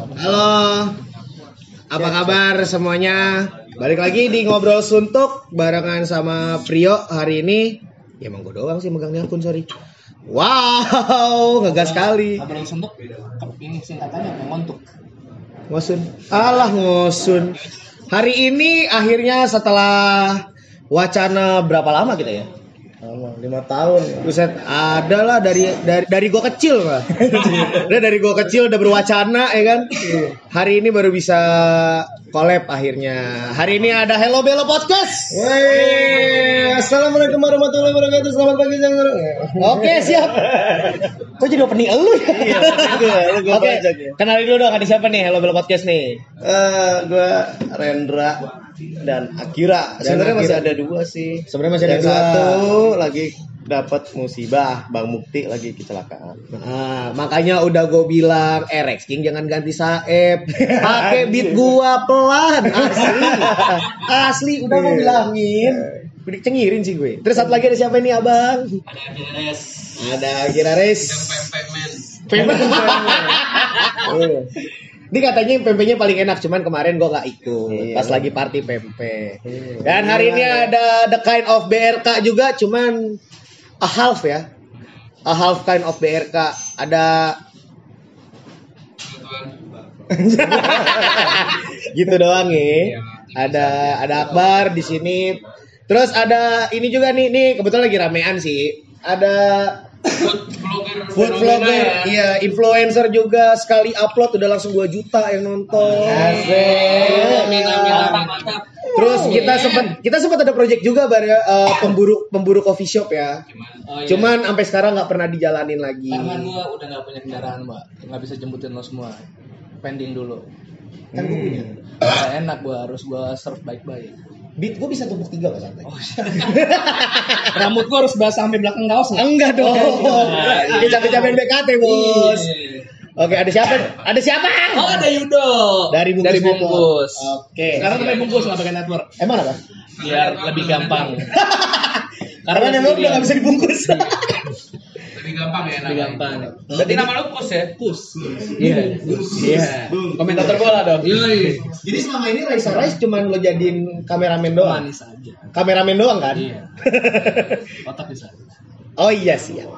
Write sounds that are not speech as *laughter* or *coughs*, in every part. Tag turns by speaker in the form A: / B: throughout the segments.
A: Halo. Apa kabar semuanya? Balik lagi di ngobrol suntuk barengan sama Prio hari ini. Ya emang gue doang sih megang akun sorry. Wow, ngegas sekali.
B: Ngobrol suntuk ini singkatannya mengontuk.
A: Ngosun. Alah ngosun. Hari ini akhirnya setelah wacana berapa lama kita ya?
C: Lima tahun.
A: Buset, ada lah dari dari dari gua kecil lah. udah dari gua kecil udah berwacana ya kan. Hari ini baru bisa collab akhirnya. Hari ini ada Hello Bello Podcast.
C: Wey, assalamualaikum warahmatullahi wabarakatuh. Selamat pagi, sore.
A: Oke, siap. Kok jadi opening elu ya?
C: Iya, gue, lu gue
A: Oke,
C: ya.
A: kenalin dulu dong ada siapa nih Hello Bello Podcast nih.
C: Eh, gue Rendra dan Akira.
A: Dan
C: Sebenarnya masih ada dua sih.
A: Sebenarnya masih ada dua.
C: satu lagi dapat musibah, Bang Mukti lagi kecelakaan.
A: Nah, makanya udah gue bilang, eh Rex King jangan ganti Saeb, pakai *laughs* beat gua pelan, asli, asli udah gue bilangin, udah cengirin sih gue. Terus satu lagi ada siapa ini abang? Ada Kira Res. Pempek. Ini katanya pempeknya paling enak, cuman kemarin gue gak ikut
C: Iya.
A: pas lagi party pempek.
C: Iya.
A: Dan hari ini ada the kind of BRK juga, cuman a half ya, a half kind of BRK. Ada *laughs* gitu doang ya. Ada ada Akbar di sini. Terus ada ini juga nih, nih kebetulan lagi ramean sih. Ada food vlogger, iya influencer juga sekali upload udah langsung 2 juta yang nonton.
B: Amin, amin, amin.
A: Terus kita sempat kita sempat ada project juga bar ya, eh, pemburu pemburu coffee shop ya.
B: Oh, iya.
A: Cuman sampai sekarang nggak pernah dijalanin lagi.
B: karena gua udah nggak punya kendaraan, Mbak. Nggak bisa jemputin lo semua. Pending dulu.
A: Kan gue punya.
B: Nggak enak gua harus gua serve baik-baik.
A: Beat gue bisa tumpuk tiga gak santai. *laughs*
B: Rambut gua harus basah sampai belakang kaos nggak?
A: Enggak dong. Kita kecapean BKT bos.
B: Iya.
A: Oke ada siapa? Ada siapa?
B: Oh, ada Yudo.
A: Dari bungkus.
B: Dari bungkus.
A: Oke.
B: Sekarang pakai bungkus nggak pakai network.
A: Emang apa?
B: Biar lebih gampang. *laughs*
A: Karena memang udah gak bisa dibungkus. *laughs*
D: Lebih gampang ya
B: Lebih gampang.
D: Berarti nama lu Kus ya?
B: Kus. Iya. Iya. Komentator bola dong.
D: Yoi.
A: Jadi selama ini Raisa Rice cuman lo jadiin kameramen doang.
B: Manis aja.
A: Kameramen doang kan?
B: Iya. *laughs* Otak bisa.
A: Oh iya sih ya.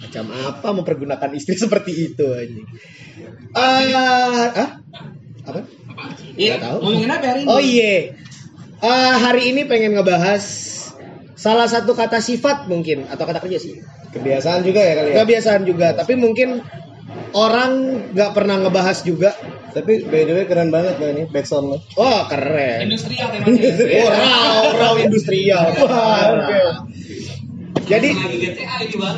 A: Macam apa mempergunakan istri *laughs* seperti itu anjing. Ah, ah? Apa?
B: Iya.
A: Tahu.
B: Ngomongin apa hari ini?
A: Oh iya. Ah, hari ini pengen ngebahas salah satu kata sifat mungkin atau kata kerja sih.
C: Kebiasaan juga ya kali ya.
A: Kebiasaan juga, tapi mungkin orang nggak pernah ngebahas juga.
C: Tapi by the way keren banget loh ini backsound lo.
A: Wah keren.
B: Industrial temanya.
A: Oh, raw, raw industrial. Wah, oke. Jadi,
D: GTA *laughs* ini bang.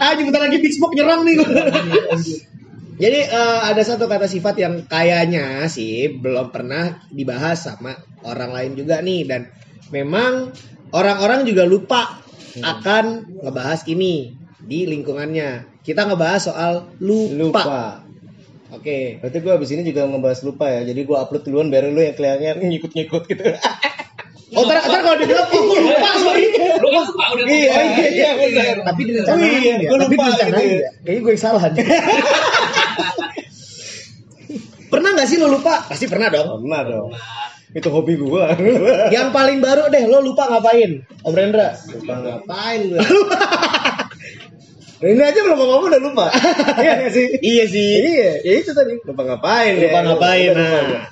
A: ah bentar lagi Big Smoke nyerang nih. *laughs* Jadi eh, ada satu kata sifat yang kayaknya sih belum pernah dibahas sama orang lain juga nih dan memang orang-orang juga lupa akan ngebahas ini di lingkungannya. Kita ngebahas soal lupa.
C: Lupa.
A: Oke.
C: Berarti gue abis ini juga ngebahas lupa ya. Jadi gue upload duluan biar lu yang kelihatannya ngikut-ngikut gitu. *laughs*
A: Oh, ntar, ntar kalau dia bilang, oh, gue lupa, sorry.
D: Lu kan lupa udah
C: Iya, iya, iya, benar.
A: Tapi direncanain
C: Oh, iya,
A: ya. Tapi
C: lupa gitu ya.
A: ya. Kayaknya gue yang salah. *laughs* pernah gak sih lo lupa? Pasti pernah dong.
C: Pernah dong. Itu hobi gue. *laughs*
A: Yang paling baru deh, lo lupa ngapain? Om Rendra.
C: lupa ngapain gue? *laughs* Ini aja belum ngomong udah lupa. *laughs* Iya sih?
A: Iya sih.
C: Iya, ya itu tadi. Lupa ngapain
A: Lupa
C: ya.
A: ngapain,
C: Lupa, lupa.
A: nah.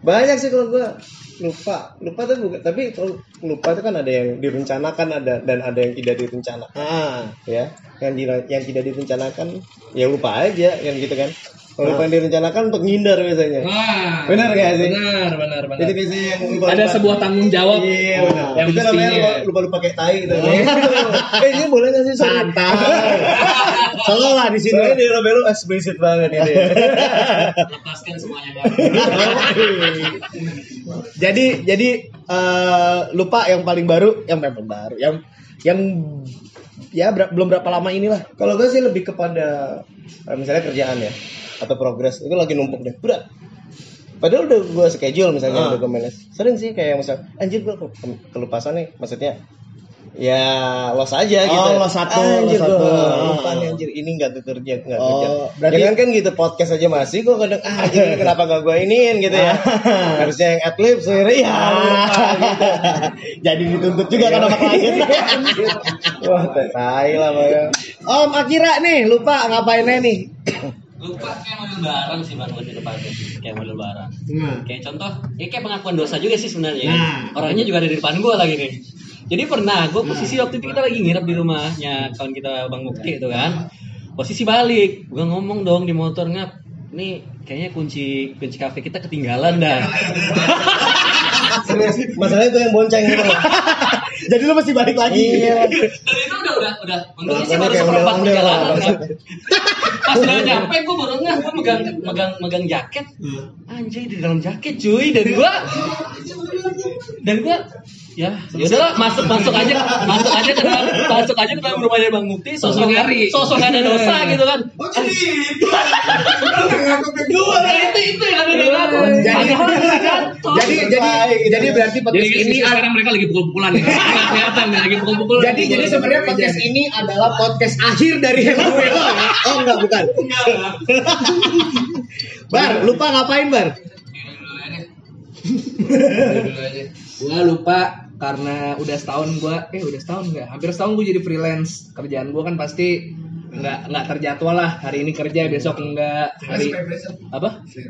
C: Banyak sih kalau gue lupa. Lupa tuh bukan, tapi kalau lupa itu kan ada yang direncanakan ada dan ada yang tidak direncanakan.
A: Ah,
C: Ya, yang di, yang tidak direncanakan ya lupa aja yang gitu kan. Kalau lupa yang direncanakan untuk ngindar biasanya.
D: Wah.
C: Benar gak sih?
B: Benar, benar, benar.
C: Jadi biasanya yang lupa
B: Ada sebuah tanggung jawab.
C: Iya
B: Oh,
C: benar.
B: Yang
C: itu namanya lupa, lupa lupa kayak tai gitu. eh ini boleh nggak sih? Sorry.
A: santai. *laughs* Selalu lah di sini.
C: Soalnya di Robelo explicit banget ini. *laughs*
D: Lepaskan semuanya *laughs*
A: jadi jadi eh, lupa yang paling baru, yang paling baru, yang yang ya ber- belum berapa lama inilah.
C: Kalau gue sih lebih kepada misalnya kerjaan ya atau progres itu lagi numpuk deh berat. Padahal udah gue schedule misalnya
A: Ah.
C: udah gue manage. Sering sih kayak misal anjir gue ke- kelupasan nih maksudnya Ya los aja gitu.
A: Oh, los satu,
C: Anjir
A: los
C: gua lupa nih anjir ini nggak bekerja nggak
A: Oh,
C: kerja.
A: berarti-
C: Jangan kan gitu podcast aja masih gua kadang ah anjir kenapa gak gua iniin gitu ya. Harusnya yang adlib sebenarnya ya lupa gitu. *laughs*
A: Jadi dituntut juga kan sama klien.
C: Wah, tai lah Bang.
A: Om Akira nih, lupa ngapainnya nih?
D: Lupa kayak mobil barang sih bang lebih tepatnya kayak mobil barang.
A: Nah.
D: Kayak contoh, ya kayak pengakuan dosa juga sih sebenarnya.
A: Nah.
D: Orangnya juga ada di depan gua lagi nih. Jadi pernah, gue posisi waktu itu kita lagi nginep di rumahnya kawan kita Bang Mukti itu kan. Posisi balik, gue ngomong dong di motor ngap. Nih kayaknya kunci kunci kafe kita ketinggalan dah.
C: Masalahnya itu yang bonceng gitu.
A: Jadi lu masih balik lagi.
C: Iya.
D: Dan itu udah udah udah untungnya sih baru seperempat perjalanan kan. Pas udah nyampe gue baru ngeh gue megang megang megang jaket. Anjay di dalam jaket cuy dan gua dan gua ya ya udahlah masuk masuk aja masuk aja ke dalam masuk aja ke dalam rumahnya Bang Mukti sosok
B: nyari.
D: sosok ada dosa gitu kan Nah, itu itu yang ada dengan aku
A: Jadi-. Jadi jadi jadi berarti
B: Jadi
A: podcast ini
B: sekarang mereka lagi pukul-pukulan ya. Kelihatan nih, lagi pukul-pukul.
A: jadi jadi sebenarnya podcast ini adalah podcast akhir dari Hello Hello ya? Oh enggak bukan. Bar, lupa ngapain Bar?
B: dulu aja. *laughs* Gua lupa karena udah setahun gua eh udah setahun enggak? Hampir setahun gua jadi freelance. Kerjaan gua kan pasti nggak nggak terjadwal lah. Hari ini kerja, besok enggak. Hari apa?
E: Free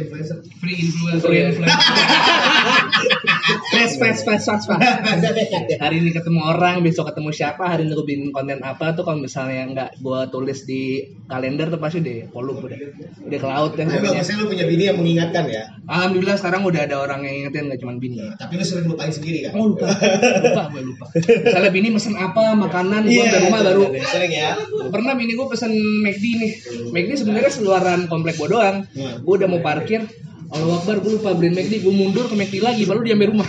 E: influencer.
B: Free influencer. Free influencer. fast, fast, fast, fast, fast. Hari ini ketemu orang, besok ketemu siapa, hari ini gue bikin konten apa tuh kalau misalnya nggak gue tulis di kalender tuh pasti deh polup udah udah ke laut ya
A: Tapi bagusnya lu punya bini yang mengingatkan ya.
B: Alhamdulillah sekarang udah ada orang yang ingetin nggak cuma bini.
A: Tapi lu sering lupain sendiri kan?
B: Oh lupa, *laughs* lupa gue lupa. Misalnya bini mesen apa makanan, gue
A: Iya,
B: ke rumah baru.
C: Sering ya.
B: Pernah bini gue pesen McD nih. McD sebenarnya seluaran komplek gue doang.
A: Hmm.
B: Gue udah mau parkir. Allah Akbar, gue lupa beliin McD. Gue mundur ke McD lagi, baru dia rumah.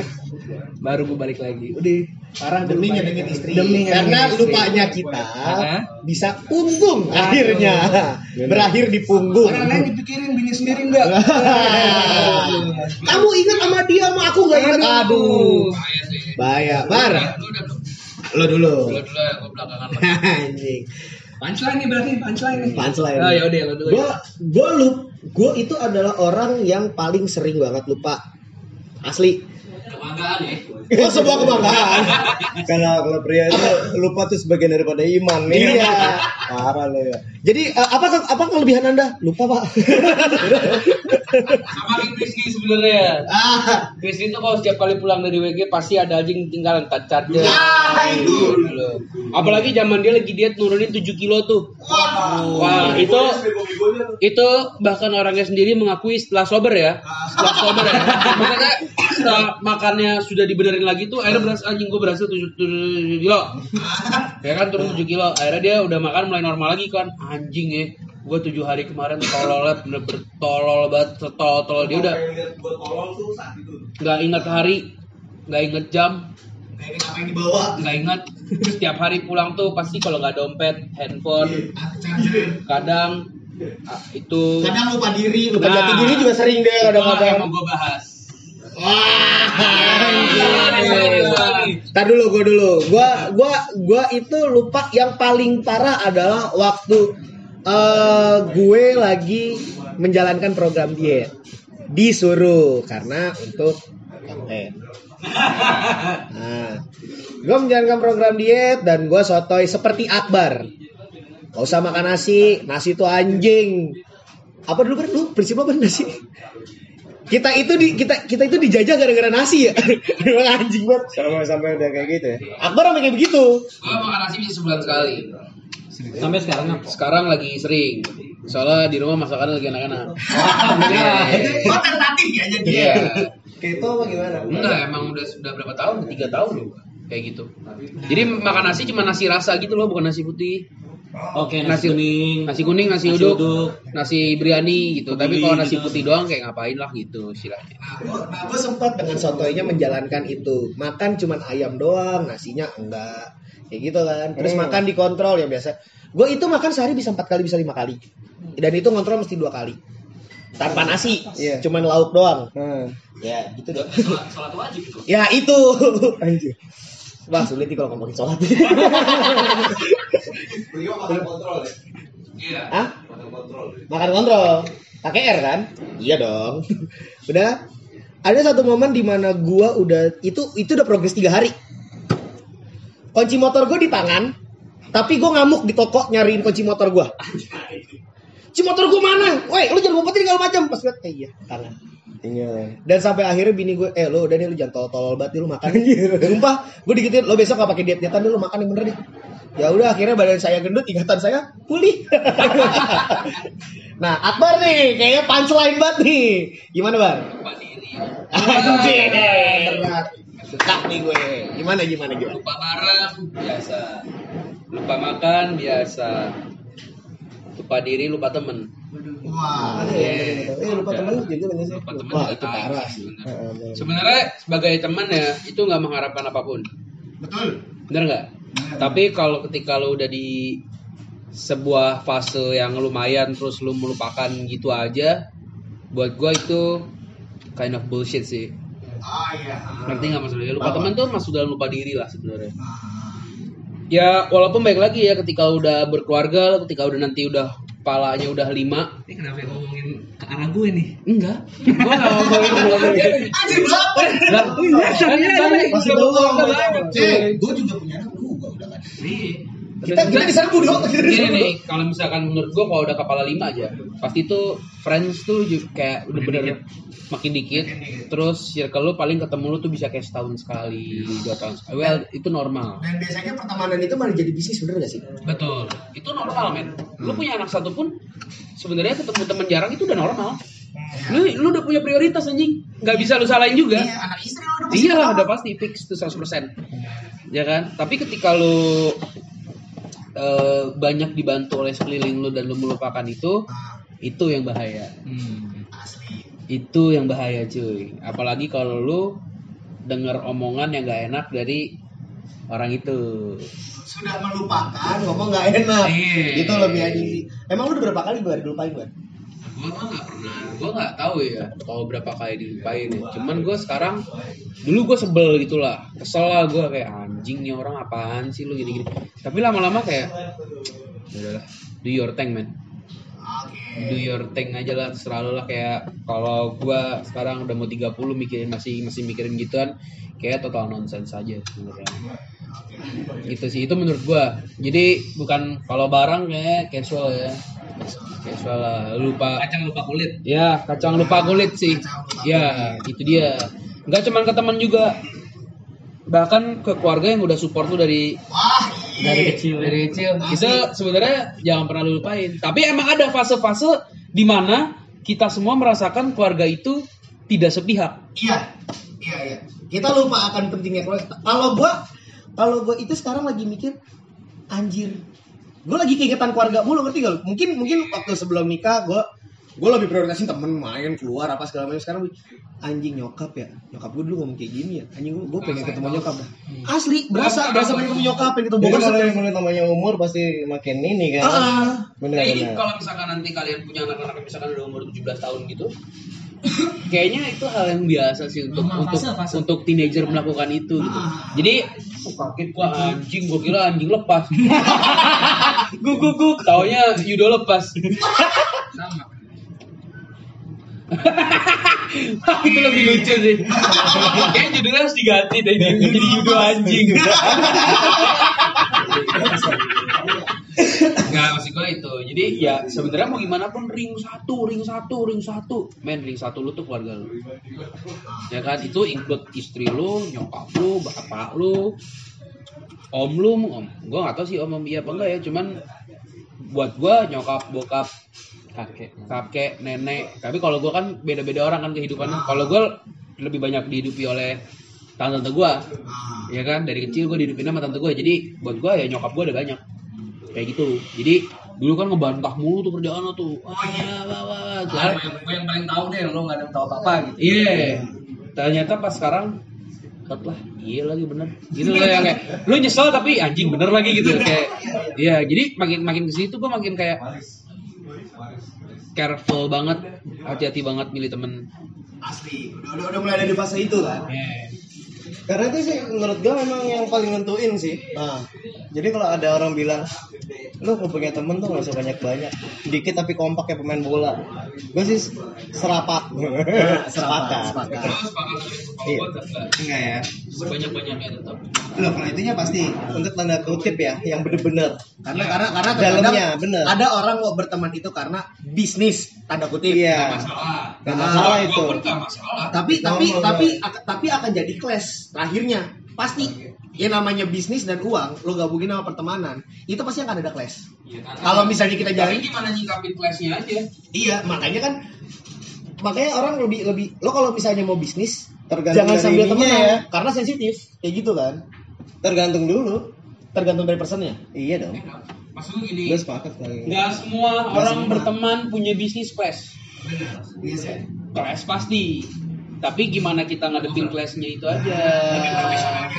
B: Baru gue balik lagi. Udah parah
A: Demi nyenengin istri.
B: Demi
A: Karena
B: istri.
A: lupanya kita
B: Hah?
A: bisa untung
B: Aduh.
A: akhirnya. Berakhir di punggung.
B: Orang lain dipikirin bini sendiri enggak.
A: Kamu ingat sama dia sama aku nggak ingat? Aduh.
D: Bahaya.
A: Bahaya. Bar. Lo dulu.
D: Dulu dulu ya, gue belakangan.
A: Anjing.
B: Punchline nih berarti, punchline nih.
A: Punchline.
B: Oh ya udah lo dulu.
A: Gue gue lu gue itu adalah orang yang paling sering banget lupa. Asli.
D: Kebanggaan ya.
A: Oh sebuah kebanggaan. *laughs*
C: Karena kalau pria itu lupa tuh sebagian daripada iman nih.
A: Iya.
C: Parah lo ya.
A: Jadi eh, apa apa kelebihan anda? Lupa pak. *laughs*
D: Sama kayak Rizky sebenarnya.
A: ah,
B: Chris itu kalau setiap kali pulang dari WG pasti ada anjing tinggalan cat charger.
A: ah itu.
B: Loh. Apalagi zaman dia lagi diet nurunin 7 kilo tuh. Wah, itu itu bahkan orangnya sendiri mengakui setelah sober ya. Setelah sober ya. Maksudnya setelah makannya sudah dibenerin lagi tuh akhirnya berhasil anjing gue berhasil 7, 7 kilo. *laughs* Ya kan turun 7 kilo. Akhirnya dia udah makan mulai normal lagi kan. Anjing ya. Gue tujuh hari kemarin tolol banget, bener bertolol banget, setolol-tolol dia udah nggak inget hari, nggak inget jam,
A: Kayak apa yang dibawa?
B: nggak ingat setiap hari pulang tuh pasti kalau nggak dompet handphone kadang ah, itu
A: Kadang lupa diri, lupa
B: Nah.
A: jati diri juga sering deh
B: itu yang
A: kadang-kadang.
B: mau gue bahas
A: Wah. Tar dulu, gue dulu. Gua, gua, gua itu lupa yang paling parah adalah waktu eh gue lagi menjalankan program diet. Disuruh karena untuk konten. Nah, gue menjalankan program diet dan gue sotoy seperti Akbar. Gak usah makan nasi, nasi itu anjing. Apa dulu lu prinsip apa nasi? Kita itu di kita kita itu dijajah gara-gara nasi ya. *laughs* Emang anjing banget.
C: Sampai sampai udah kayak gitu ya.
A: Akbar sampai kayak begitu.
B: gue makan nasi bisa sebulan sekali
D: Sampai sekarang apa?
B: sekarang lagi sering soalnya di rumah masakannya lagi enak-enak
A: Oh tentatif ya jadi.
B: iya
C: Keto apa gimana?
B: enggak emang udah sudah berapa tahun tiga tahun loh kayak gitu jadi makan nasi cuma nasi rasa gitu loh bukan nasi putih
D: Oke,
B: nasi
D: nasi kuning.
B: nasi kuning nasi,
D: Nasi
B: uduk,
D: uduk.
B: nasi biryani gitu tapi
D: Putih
B: kalau nasi
D: gitu.
B: putih doang kayak ngapain lah gitu istilahnya
A: gue sempat dengan sotoynya menjalankan itu. Makan cuman ayam doang, nasinya enggak. Kayak gitu kan. Terus
C: Hmm.
A: makan dikontrol ya biasa. Gue itu makan sehari bisa empat kali, bisa lima kali. Dan itu kontrol mesti dua kali. Tanpa nasi,
C: Iya.
A: cuman lauk doang.
C: Hmm.
A: Ya gitu dong.
D: Sholat, sholat wajib itu.
A: Ya itu.
C: Anjir.
A: Wah sulit nih kalau ngomongin sholat.
E: Beliau makan kontrol ya.
B: Iya.
A: Hah?
E: Makan kontrol.
A: Makan kontrol. Pakai R kan? Iya dong. *laughs* udah. Ada satu momen di mana gua udah itu itu udah progres tiga hari. Kunci motor gue di tangan, tapi gue ngamuk di toko nyariin kunci motor gua. Kunci motor gue mana? Woi, lu jangan ngumpetin kalau macam. Pas gue, eh iya, tangan.
C: Iya.
A: Dan sampai akhirnya bini gue, eh lo udah nih lu jangan tolol-tolol banget nih, lu makan. Sumpah, gue digituin, lo besok gak pakai diet-dietan deh, lu makan yang bener nih. Ya udah akhirnya badan saya gendut, ingatan saya pulih. nah, Akbar nih, kayaknya punchline banget nih. Gimana, Bar? Anjir. Suka nih gue. Gimana gimana gimana?
B: Lupa barang biasa. Lupa makan biasa. Lupa diri, lupa temen.
E: Wah.
A: Ada ya, ada, ada. Eh, lupa temen juga bener sih.
B: Lupa temen
A: Wah, itu parah
B: sih sebenarnya.
C: Heeh, bener.
B: Sebenarnya sebagai teman ya itu nggak mengharapkan apa pun,
E: Betul.
B: bener nggak? Tapi kalau ketika lo udah di sebuah fase yang lumayan terus lu melupakan gitu aja, buat gua itu kind of bullshit sih.
E: Ah iya.
B: Ngerti nggak maksudnya? Lupa
C: Apa?
B: teman tuh masuk dalam lupa diri lah sebenarnya.
E: Ah.
B: Ya walaupun baik lagi ya ketika udah berkeluarga, ketika udah nanti udah palanya udah lima,
D: Ini kenapa ngomongin ke arah gue nih?
B: enggak? Gua nggak ngomongin ngomongin.
E: Anjir berapa?
B: Lah, kan
C: Masih belum,
B: banyak, cuy.
E: Eh, gue juga punya anak udah kan.
B: Iya.
A: Kita kita diserbu dong. *laughs*
B: Gini nih, kalau misalkan menurut gua kalau udah kepala lima aja, pasti tuh friends tuh juga kayak udah bener makin dikit. Terus circle lu paling ketemu lu tuh bisa kayak setahun sekali, dua tahun sekali. Well, itu normal.
A: Dan biasanya pertemanan itu malah jadi bisnis bener gak sih?
B: Betul. Itu normal, men. Lu punya anak satu pun sebenarnya ketemu teman jarang itu udah normal. Lu lu udah punya prioritas anjing. Nggak bisa lu salahin juga.
E: Iya, anak istri lo udah pasti
B: Iya udah pasti fix tuh 100%. Ya kan? Tapi ketika lu eh, banyak dibantu oleh sekeliling lu dan lu melupakan itu,
E: Ah,
B: itu yang bahaya.
E: asli.
B: Itu yang bahaya, cuy. Apalagi kalau lu dengar omongan yang gak enak dari orang itu.
E: Sudah melupakan.
A: ngomong gak enak.
B: Iya.
A: Itu lebih sih. Emang lu udah berapa kali gue dilupain gue?
B: Gua mah nggak pernah, gua nggak tahu ya kalau berapa kali dilupain ya. Cuman gua sekarang, dulu gua sebel gitu lah, kesel lah gua kayak anjing nih orang apaan sih lu gini-gini. Tapi lama-lama kayak, "Ya udahlah, do your thing man,
E: Oke.
B: do your thing aja lah, selalu lah kayak kalau gua sekarang udah mau 30 mikirin masih masih mikirin gituan, kayak total nonsense aja sebenarnya. Gitu sih, itu menurut gua. Jadi bukan kalau barang kayak casual ya. Casual lah, lupa
D: Kacang lupa kulit.
B: Ya, kacang lupa kulit sih. Ya, itu dia. Nggak cuman ke teman juga. Bahkan ke keluarga yang udah support lu dari
E: Wah,
B: dari
E: iya.
B: kecil. Dari kecil. Itu sebenarnya jangan pernah lu lupain. Tapi emang ada fase-fase di mana kita semua merasakan keluarga itu tidak sepihak.
E: Iya. Iya, iya.
A: Kita lupa akan pentingnya keluarga. Kalau gue, kalau gue itu sekarang lagi mikir, anjir, gue lagi keingetan keluarga mulu ngerti gak? lu? Mungkin mungkin waktu sebelum nikah gue gue lebih prioritasin temen main keluar apa segala macam sekarang anjing nyokap ya nyokap gue dulu ngomong kayak gini ya anjing gue pengen ketemu nyokap dah asli berasa berasa pengen ketemu nyokap pengen ketemu bokap
C: kalau yang ngeliat namanya umur pasti makin ini kan.
A: Ah,
C: Bener
B: Jadi
C: bener.
B: kalau misalkan nanti kalian punya anak-anak yang misalkan udah umur 17 tahun gitu, *coughs* kayaknya itu hal yang biasa sih untuk untuk
D: fase, fase.
B: untuk teenager melakukan itu gitu. Jadi oh, kaget gua anjing, gua kira anjing lepas. *laughs* guk guk guk, taunya Yudo lepas.
D: Sama. *laughs*
B: itu lebih lucu sih. Kayaknya judulnya harus diganti deh jadi, jadi Yudo anjing. Enggak, maksud gue itu. Jadi ya sebenarnya mau gimana pun ring satu, ring satu, ring satu. Men, ring satu lu tuh keluarga lu. Ya kan, itu include istri lu, nyokap lu, bapak lu, om lu, om. Gue gak tau sih om om iya apa enggak ya, cuman buat gue nyokap, bokap, kakek, kakek, nenek. Tapi kalau gue kan beda-beda orang kan kehidupannya. Kalau gue lebih banyak dihidupi oleh tante-tante gue, ya kan dari kecil gue dihidupin sama tante gue. Jadi buat gue ya nyokap gue ada banyak kayak gitu. Jadi dulu kan ngebantah mulu tuh kerjaan lo tuh. Wah, wah, wah.
D: Gue yang, paling tahu deh, lo gak ada yang tahu apa-apa gitu.
B: Iya. Ternyata pas sekarang lah, iya lagi bener. Gitu loh yang kayak lu nyesel tapi anjing bener lagi gitu kayak. Iya, jadi makin makin ke situ gue makin kayak careful banget, hati-hati banget milih temen.
A: asli udah, udah udah mulai ada di fase itu kan
B: Iya.
C: Karena itu sih menurut gue memang yang paling nentuin sih.
A: Nah,
C: Jadi kalau ada orang bilang, lu kalau punya temen tuh gak usah banyak-banyak, dikit tapi kompak kayak pemain bola. Gue sih serapat. *laughs*
A: sepakat.
B: Dengan kepala
C: Iya.
B: gua enggak.
C: Ya.
B: Sebanyak-banyaknya tetap.
C: Loh, kalau itunya pasti untuk tanda kutip ya, yang bener-bener.
A: Karena karena karena terkadang
C: Dalamnya, bener.
A: ada orang mau berteman itu karena bisnis tanda kutip.
C: Iya.
B: Masalah.
C: Gak
A: Ah,
C: masalah itu.
A: Tapi tapi tapi tapi akan jadi clash terakhirnya pasti. Ya namanya bisnis dan uang, lo gabungin sama pertemanan, itu pasti akan ada clash.
B: Iya kan?
A: Kalau misalnya kita jalan,
B: gimana nyikapin kelasnya aja?
A: iya makanya kan makanya orang lebih lebih lo kalau misalnya mau bisnis
C: Tergantung
A: jangan sambil temenan
C: ya.
A: karena sensitif kayak gitu kan
C: Tergantung dulu.
A: tergantung dari personnya
C: Iya dong.
B: Maksud lu gini,
C: Gue sepakat lagi.
B: nggak semua orang berteman punya bisnis clash.
E: Iya sih.
B: Clash pasti. Tapi gimana kita ngadepin clashnya itu aja.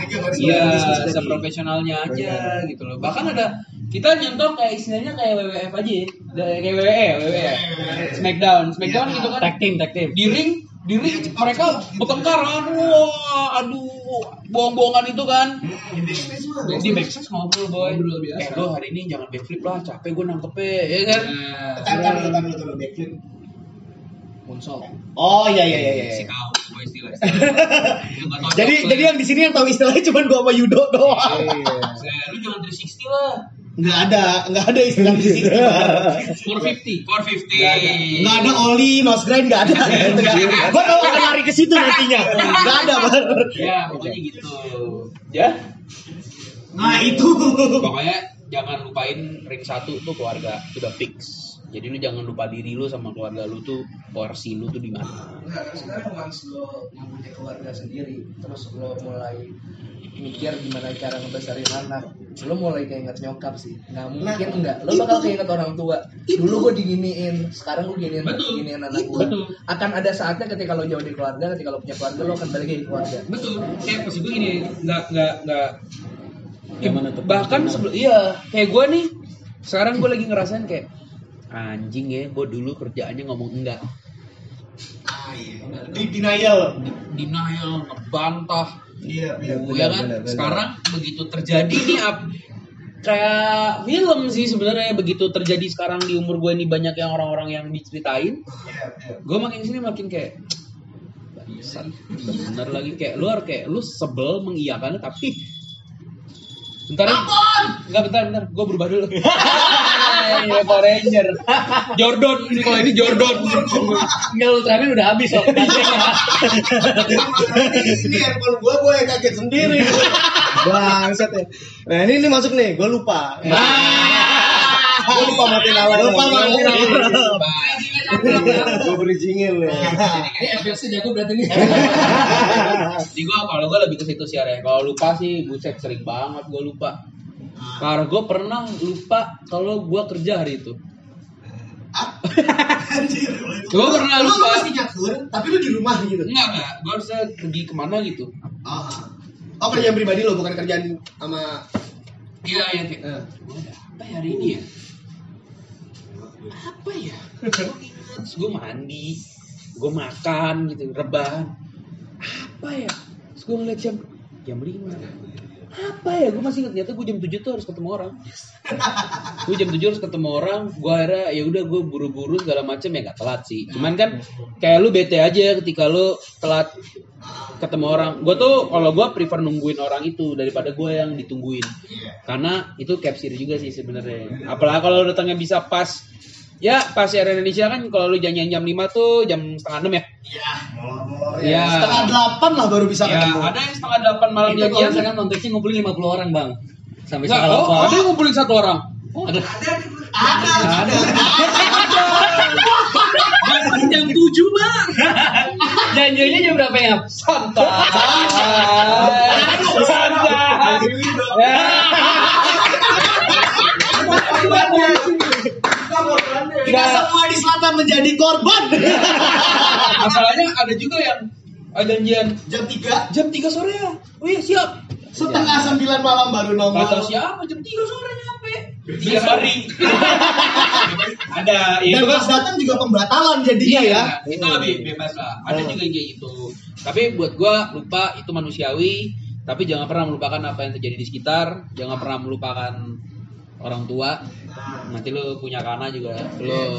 E: Profesionalnya
B: Iya,
A: bisnis tadi.
B: seprofesionalnya aja gitu loh. Bahkan ada kita nyontoh kayak istilahnya kayak WWF aja, ya. Kayak WWE, WWE, Smackdown, Smackdown gitu kan.
D: Tag team, tag team.
B: Di ring, di ring mereka bertengkar kan, wah, aduh, bohong-bohongan itu kan. Di backstage ngobrol boy, eh lo hari ini jangan backflip lah, capek gue nangkepnya, ya kan?
E: Kan kan lu kan lu kalau backflip.
B: Moonsault.
A: oh iya iya iya, iya.
B: Si kau, gue istilah. *laughs* Tahu
A: jadi jadi yang di sini yang tahu istilahnya cuma gua sama Yudo doang
B: Saya, lu jangan 360 lah.
A: nggak ada nggak ada istilah di sini
B: 450. 450.
A: nggak ada oli nose grind nggak ada gua tahu akan lari ke situ nantinya nggak ada bar
B: Ya, pokoknya gitu. Ya.
A: nah itu
B: Pokoknya jangan lupain ring satu tuh keluarga sudah fix. Jadi lu jangan lupa diri lu sama keluarga lu tuh porsi lu tuh di mana.
F: Enggak, sekarang once lo mempunyai keluarga sendiri, terus lo mulai mikir gimana cara ngebesarin anak, lo mulai keinget nyokap sih. Nggak mungkin enggak, lo bakal keinget orang tua. Dulu gue diginiin, sekarang gue giniin,
B: Betul.
F: giniin anak gue. Akan ada saatnya ketika lo jauh dari keluarga, ketika lo punya keluarga, lo akan balik ke keluarga.
B: Betul. Kayak pas gue gini, nggak nggak nggak.
D: Gimana tuh?
B: Bahkan sebelum iya, kayak gue nih, sekarang gue lagi ngerasain kayak anjing ya, gue dulu kerjaannya ngomong enggak,
E: Ah iya.
A: di denial
B: denial, ngebantah,
E: Iya, iya.
B: ya kan? Sekarang begitu terjadi nih ap, kayak film sih sebenarnya begitu terjadi sekarang di umur gue ini banyak yang orang-orang yang diceritain,
E: Iya, iya.
B: gue makin sini makin kayak bangsat bener lagi kayak lu harus kayak lu sebel mengiyakannya tapi bentar enggak bentar bentar gue berubah dulu *laughs* ya Power Ranger Jordan ini kalau ini Jordan
D: Enggak Ultraman udah habis kok. *laughs*
E: Ini handphone gua gua yang kaget sendiri.
C: Bangsat ya. Nah ini, ini masuk nih, gue lupa. gue lupa matiin alarm.
A: Lupa matiin alarm.
C: Gue bridgingin nih.
F: Ini FPS jago berarti nih.
B: Jadi gue kalau gue lebih ke situ sih ya kalau lupa sih buset sering banget gue lupa karena gue pernah lupa kalau gue kerja hari itu
E: Anjir.
B: gue pernah
E: Lu lu
B: lupa
E: masih nyakur, tapi lu di rumah gitu.
B: enggak enggak gue harusnya pergi ke mana gitu
E: Oh.
A: oh kerjaan pribadi lo bukan kerjaan sama
B: Iya, iya kayak.
A: Eh.
B: "Gua ada apa ya hari ini ya? Apa ya? Terus gue mandi, gue makan gitu, rebahan. Apa ya? Terus gue ngeliat jam jam 5 apa ya? Gue masih ingat. Ternyata gue jam 7 tuh harus ketemu orang. *laughs* Gue jam 7 harus ketemu orang. Gue akhirnya ya udah gue buru-buru segala macam ya nggak telat sih. Cuman kan kayak lu bete aja ketika lu telat ketemu orang. Gue tuh kalau gue prefer nungguin orang itu daripada gue yang ditungguin. Karena itu capsir juga sih sebenarnya. Apalagi kalau datangnya bisa pas ya pas era Indonesia kan kalau lu janjian jam 5 tuh jam setengah 6 ya
E: Iya, molor.
B: Iya.
A: setengah delapan lah baru bisa
B: ya
A: ketemu
B: ada yang setengah 8 malam
D: Itu kalau
B: janjian
D: misalkan konteksnya ngumpulin 50 orang bang. Sampai setengah
B: oh,
D: delapan.
B: ada yang ngumpulin satu orang
D: Oh, ada.
E: Ada, ada.
B: jam 7 bang
D: Janjinya jam berapa ya?
B: santai santai
A: kita semua di selatan menjadi korban. *laughs*
B: Masalahnya ada juga yang ada janjian
E: Jam 3
B: jam 3 sore ya. Oh iya siap.
A: Setengah sembilan malam baru nongol.
B: siapa jam 3 sore nyampe. Tiga hari *laughs* ada ya
A: Dan
B: itu
A: pas datang juga pembatalan jadinya
B: Iya,
A: ya.
B: itu lebih bebas lah. Ada
A: Oh.
B: juga yang kayak gitu. Tapi buat gua lupa itu manusiawi, tapi jangan pernah melupakan apa yang terjadi di sekitar, jangan pernah melupakan orang tua. Nanti lu punya kana juga, lu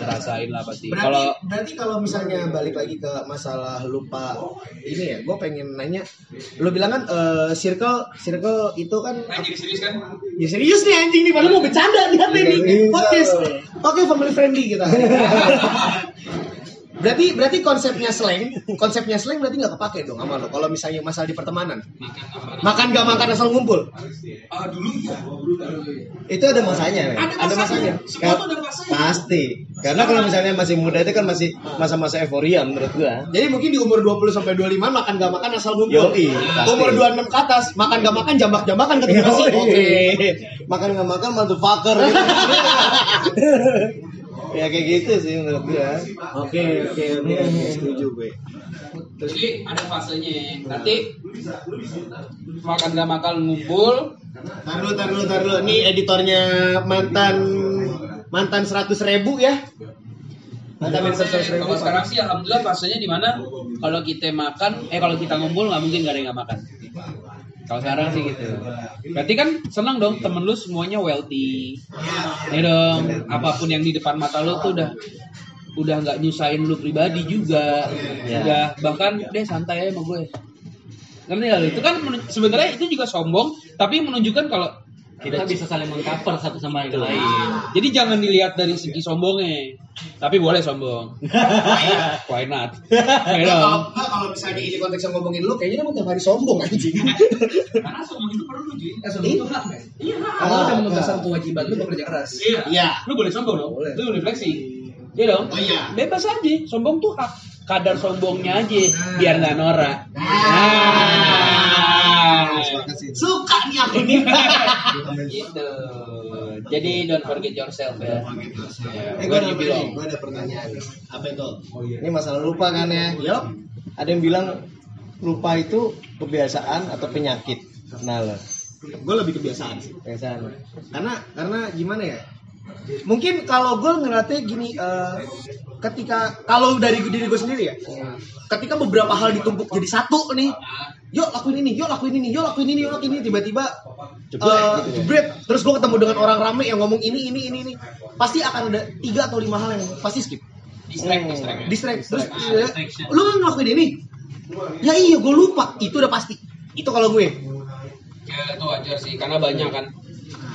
B: ngerasain lah pasti. Kalau
A: berarti kalau misalnya balik lagi ke masalah lupa ini ya, gue pengen nanya, lu bilang kan eh, circle circle itu kan
B: jadi serius kan?
A: Ya serius nih anjing nih, padahal mau bercanda nih hati nih
C: Bisa.
A: podcast. Oke, family friendly kita. *laughs* berarti berarti konsepnya slang, konsepnya slang berarti nggak kepake dong sama lo. Kalau misalnya masalah di pertemanan,
B: Makan apa?
A: makan gak makan asal ngumpul.
B: Ah dulu ya.
C: Itu ada masanya, men.
B: Ada masanya. Semua tuh ada masanya.
C: Pasti. Karena kalau misalnya masih muda itu kan masih masa-masa euforia menurut gua.
A: Jadi mungkin di umur 20 sampai 25 makan gak makan asal ngumpul.
C: Yoi.
A: Umur 26 ke atas makan gak makan jambak-jambakan ketemu nasi. Oke.
C: Makan nggak makan motherfucker. *laughs* ya kayak gitu sih menurut gua.
A: Oke, oke, oke, oke, setuju gue.
B: Jadi ada fasenya. Nanti makan gak makan ngumpul,
A: Taruh, taruh, taruh. Ini editornya mantan mantan 100 ribu ya. Mantan mantan 100 ribu.
B: Kalau sekarang sih alhamdulillah fasenya di mana kalau kita makan, eh kalau kita ngumpul nggak mungkin gak ada yang nggak makan. Kalau sekarang sih gitu. Berarti kan senang dong temen lu semuanya wealthy. Ya dong, apa pun yang di depan mata lu tuh udah udah nggak nyusahin lu pribadi juga. Udah bahkan deh santai aja sama gue. Ngerti gak? Itu kan sebenarnya itu juga sombong, tapi menunjukkan kalau
D: Kita bisa saling mengcover satu sama yang lain.
B: jadi jangan dilihat dari segi sombongnya, tapi boleh sombong. *laughs* Why not? Dong.
A: Kalau misalnya ini konteks yang ngomongin lu, kayaknya lu tiap hari sombong anjing.
B: Karena sombong itu perlu cuy.
F: Eh, sebelum itu hak, men. Kalau udah menugaskan kewajiban lu bekerja keras.
B: Iya.
A: Iya.
B: Lu boleh sombong dong.
F: Boleh.
B: Lu boleh fleksi. Iya dong.
A: Oh iya.
B: Bebas aja. Sombong tuh hak. Kadar sombongnya aja biar nggak norak. Nah.
A: Suka nih aku nih.
B: gitu. Jadi don't forget yourself ya.
A: Eh, gue ada, gue ada pertanyaan. Apa itu?
C: Ini masalah lupa kan ya.
A: Yup.
C: Ada yang bilang lupa itu kebiasaan atau penyakit. Nah, lo.
A: Gue lebih kebiasaan sih.
C: Kebiasaan.
A: Karena karena gimana ya? Mungkin kalau gue ngeliatnya gini, eh, ketika kalau dari diri gue sendiri ya, ketika beberapa hal ditumpuk jadi satu nih, yuk lakuin ini, yuk lakuin ini, yuk lakuin ini, yuk lakuin ini, tiba-tiba eh, jebret, terus gue ketemu dengan orang rame yang ngomong ini, ini, ini, ini, pasti akan ada tiga atau lima hal yang pasti skip,
B: Distract, distract.
A: distract, terus eh, lu kan ngelakuin ini, ya iya gue lupa, itu udah pasti, itu kalau gue,
B: Ya itu wajar sih karena banyak kan.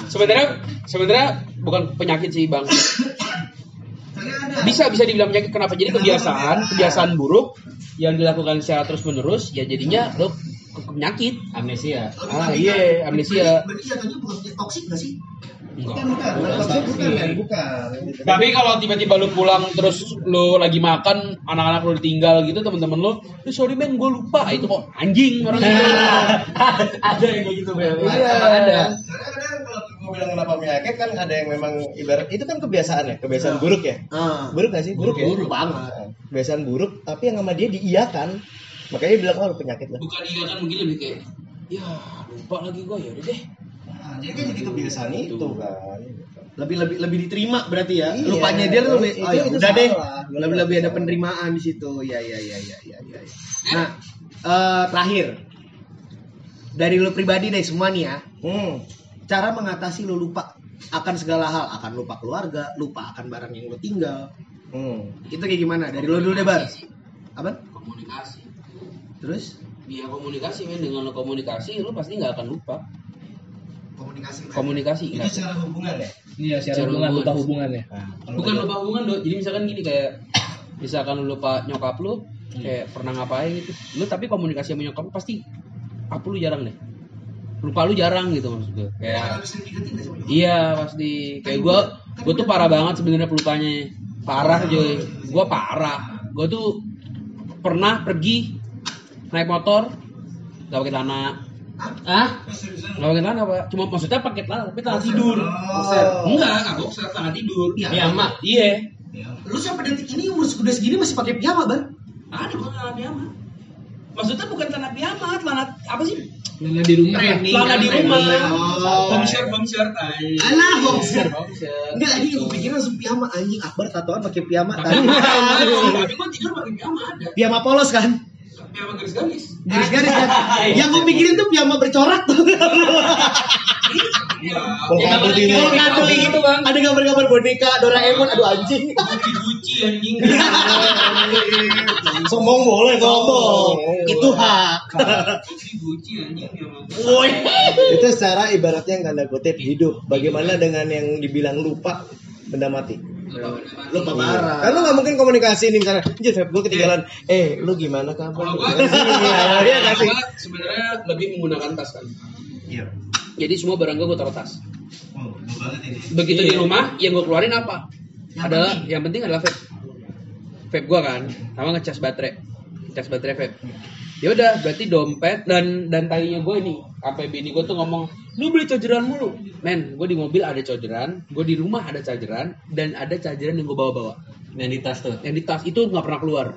B: Sebenarnya sebenarnya bukan penyakit sih bang. Bisa bisa dibilang penyakit kenapa? Jadi kebiasaan kebiasaan buruk yang dilakukan secara terus menerus ya jadinya lo penyakit.
D: Amnesia.
B: Ah iya amnesia.
A: Berarti jatuhnya bukan toksik gak sih?
B: Enggak.
C: bukan, bukan, bukan, kan? bukan.
B: Tapi kalau tiba-tiba lu pulang terus lu lagi makan anak-anak lu ditinggal gitu teman-teman lu, "Eh, sorry men gue lupa itu kok anjing orang itu. *laughs*
D: Ada yang kayak gitu, Bel.
C: Iya.
B: ada.
C: Gue bilang kenapa penyakit kan ada yang memang ibarat itu kan kebiasaan ya, kebiasaan buruk ya.
A: Ah.
C: Buruk gak sih? Buruk, ya?
A: Buruk banget.
C: Kebiasaan buruk, tapi yang sama dia diiyakan. Makanya dia bilang oh penyakit lah.
B: Bukan iya kan mungkin lebih kayak ya lupa lagi gue ya udah deh.
C: Nah, jadi kan jadi kebiasaan itu kan.
A: lebih lebih lebih diterima berarti ya
C: Iya,
A: lupanya dia lebih
C: itu-
A: oh ya
C: itu
A: udah deh
C: salah.
A: lebih lebih ada penerimaan di situ ya ya ya ya ya ya nah eh, terakhir dari lu pribadi deh semua nih ya
C: Hmm.
A: Cara mengatasi lu lupa akan segala hal akan lupa keluarga lupa akan barang yang lu tinggal
C: Hmm.
A: itu kayak gimana dari lu dulu deh bar apa
B: Komunikasi.
A: terus
B: Iya komunikasi men dengan lo komunikasi lu pasti nggak akan lupa.
A: komunikasi
B: Komunikasi
C: Itu secara hubungan ya.
D: Iya,
B: Secara
D: secara hubungan,
B: hubungan.
D: lupa hubungannya.
B: Bukan lupa hubungan do. Jadi misalkan gini kayak *coughs* misalkan lu lupa nyokap lu kayak pernah ngapain gitu. Lu tapi komunikasi sama nyokap lu pasti apa lu jarang deh. Lupa lu jarang gitu maksud gue. Kayak Iya pasti. Kayak gue gue tuh parah banget sebenarnya pelupanya parah coy gue parah. Gue tuh pernah pergi naik motor gak pakai celana.
D: Ah?
B: gak pakai celana pak. Cuma maksudnya pakai celana tapi celana tidur. Enggak nggak boxer celana tidur.
A: Iya.
B: piyama. Iya.
A: Lu sampai detik ini? Umur udah segini masih pakai piyama bar
B: ada kok celana piyama Maksudnya bukan celana piyama, celana apa sih?
D: Celana di rumah.
B: Celana di rumah.
E: Oh.
B: Home shirt, home ay.
E: Alah.
B: Home shirt.
A: Enggak, ini gue pikir langsung piyama anjing Akbar tatoan pakai piyama
B: Tapi
A: tadi. *laughs*
B: tapi gua tidur pakai piyama ada.
A: Piyama polos kan?
B: Piyama garis-garis.
A: Garis-garis kan. *laughs* Yang gue pikirin tuh piyama bercorak tuh. *laughs*
B: Iya.
C: Ini.
B: Kayak gitu, Bang.
A: Ada gambar-gambar boneka Doraemon aduh anjing.
B: Gucci Gucci anjing. *laughs*
C: Sombong boleh
A: Ngomong. Itu hak.
B: Gucci anjing.
A: Woi.
C: Itu secara ibaratnya yang tanda kutip hidup. Bagaimana dengan yang dibilang lupa benda mati?
A: Lupa parah.
C: Kan lu nggak mungkin komunikasi nih misalnya, vape gue ketinggalan. Eh, lu gimana kabar?
B: Kalau gua
C: Iya *laughs*
B: sebenarnya lebih menggunakan tas kan.
E: Iya.
B: Jadi semua barang gua gua taruh tas.
E: Oh.
B: Begitu
C: Iya.
B: di rumah, yang gua keluarin apa?
E: Yang
B: adalah
E: penting.
B: yang penting adalah vape. Vape gua kan, sama ngecas baterai. Ngecas baterai vape. Ya udah, berarti dompet dan dan tadinya gue ini sampai bini gue tuh ngomong, lu beli chargeran mulu. Men, gue di mobil ada chargeran, gue di rumah ada chargeran, dan ada chargeran yang gue bawa-bawa.
D: Yang di tas tuh.
B: Yang di tas itu nggak pernah keluar.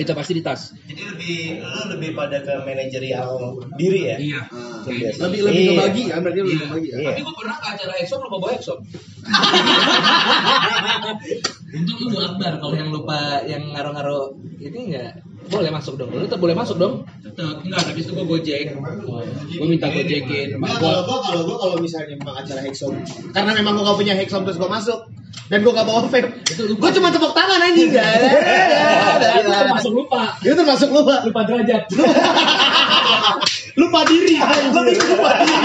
B: Itu pasti di tas.
C: Jadi lebih lu lebih pada ke manajerial diri ya?
B: Iya.
C: Biasa.
A: Lebih lebih
C: Iya.
A: ngebagi kan berarti lebih ngebagi ya.
C: Iya.
B: Tapi gue pernah ke acara Exxon lupa bawa Exxon. *laughs*
D: Untung lu Akbar kalau yang lupa yang ngaruh-ngaruh ini enggak
B: Boleh masuk dong. Lu tetap boleh masuk dong. Tetap. Enggak, habis itu gue gojek. Gue minta gojekin.
A: Nah, kalau
B: gua
A: gua kalau gua kalau misalnya memang acara Hexom karena memang gua gak punya Hexom terus gua masuk dan gua gak bawa vape. Gua cuma tepuk tangan anjing. *laughs*
D: itu termasuk lupa.
A: Itu termasuk lupa.
D: Lupa derajat. *laughs*
A: Lupa diri. Lebih lupa diri.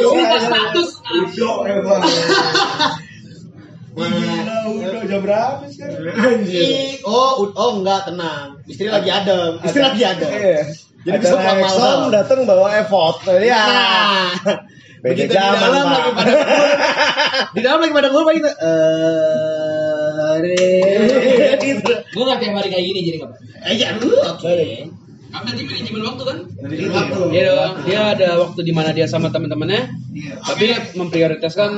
D: Lupa status. *laughs*
C: Gila, udah jam berapa sekarang?
A: Ih, Oh, oh enggak tenang. Istri lagi adem. Istri lagi adem.
C: Iya.
A: Jadi
C: bisa Exxon
A: banget.
C: datang bawa effort. Ya.
A: Nah,
C: Beda
A: begitu di dalam lagi pada di dalam lagi pada ngumpul gitu. Eh, gitu.
D: Gue nggak tiap hari kayak gini jadi nggak apa.
A: Eh, ya, lu oke.
B: Kan berarti manajemen waktu kan?
E: Dari waktu.
B: Dia dong. Dia ada waktu di mana dia sama teman-temannya,
E: Iya.
B: tapi dia memprioritaskan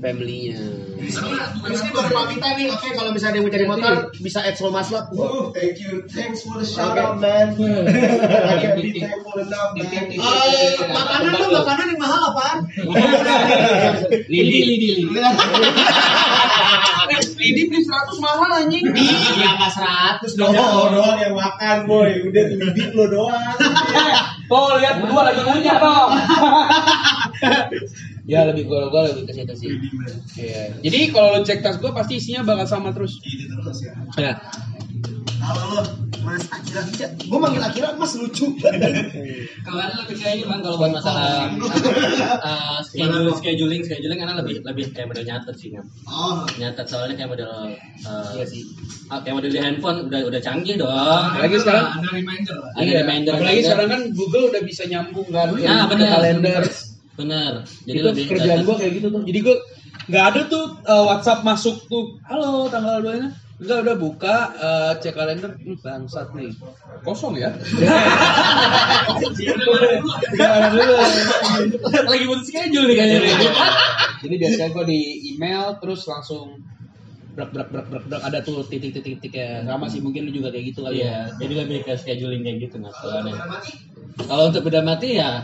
B: family-nya.
A: Ini baru pamitan nih. Oke, kalau misalnya dia mau cari motor, bisa add slow maslot.
E: Oh, thank you. Thanks for the shout out, man. *laughs* I can't be thankful enough, man.
A: Makanan tuh makanan yang mahal apaan?
D: Lidi, lidi, lidi.
B: Lidi beli 100 mahal anjing.
D: Iya, nggak seratus dong.
C: doang yang makan, boy. Udah tuh bibit lo doang. *laughs*
B: Oh, lihat gua lagi ngunyah *laughs* toh. Ya lebih gua gua lebih ke situ sih. Iya. Jadi kalau lo cek tas gua pasti isinya bakal sama terus.
E: Gitu terus ya.
B: Ya.
E: Kalau lo Mas Akira Hija,
A: Gue manggil Akira Mas lucu.
D: Kalau ada lebih kayak ini bang kalau buat masalah uh, *laughs* schedule, scheduling, scheduling karena lebih lebih kayak model nyatet sih kan.
E: Oh,
D: Nyatet soalnya kayak model uh, ah, kayak model di handphone udah udah canggih dong.
B: Lagi sekarang
D: ada reminder. Ada
B: Iya,
D: reminder.
B: Apalagi sekarang kan Google udah bisa nyambung kan
D: Nah, bener.
B: kalender.
D: Bener. Jadi
B: itu
D: lebih
B: kerjaan gua kayak gitu tuh. Jadi gua nggak ada tuh uh, WhatsApp masuk tuh. Halo, tanggal 2 nya. Enggak udah buka uh, cek kalender hmm, bangsat nih. Kosong ya. Dulu.
D: lagi butuh schedule nih kayaknya.
B: Jadi biasanya gua di email terus langsung brak brak brak brak brak ada tuh titik titik titik ya sama sih mungkin lu juga kayak gitu kali ya
D: Iya, jadi lebih ke scheduling kayak gitu masalahnya. Kalau untuk beda mati ya,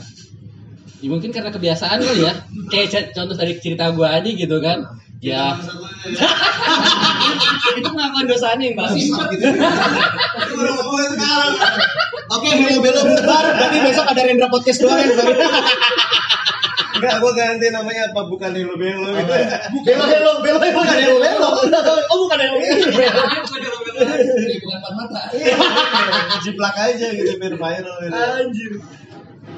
D: ya mungkin karena kebiasaan kali ya. Kayak contoh dari cerita gua aja gitu kan. Ya, *laughs* itu pengakuan dosanya yang pasti.
E: gue sekarang.
A: Oke, Hello Belo bubar. Berarti besok ada Rendra Podcast doang ya. sorry.
C: Enggak, gua ganti namanya apa? Bukan Hello Belo gitu.
A: Belo Hello Belo bukan Hello Belo. Oh bukan Hello Belo.
D: Bukan empat mata.
C: Jiplak aja gitu biar viral gitu.
A: Anjir.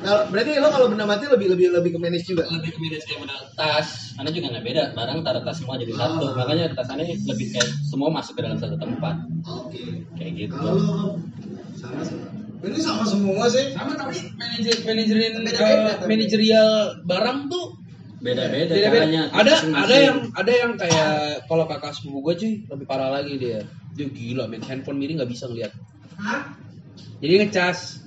A: Nah, berarti lo kalau benda mati lebih lebih lebih ke manage juga.
D: Lebih ke manage kayak model tas, karena juga nggak beda. Barang taruh tas semua jadi satu. Makanya tasannya lebih kayak semua masuk ke dalam satu tempat.
E: Oke.
D: Kayak gitu.
E: Kalau sama sih. Ini sama semua sih.
B: sama tapi manajer manajerin uh, manajerial barang tuh
D: Beda-beda caranya.
B: Ada
D: masing-masing.
B: ada yang ada yang kayak kalau kakak sepupu gue cuy lebih parah lagi dia. Dia gila men handphone miring nggak bisa ngeliat. Jadi ngecas.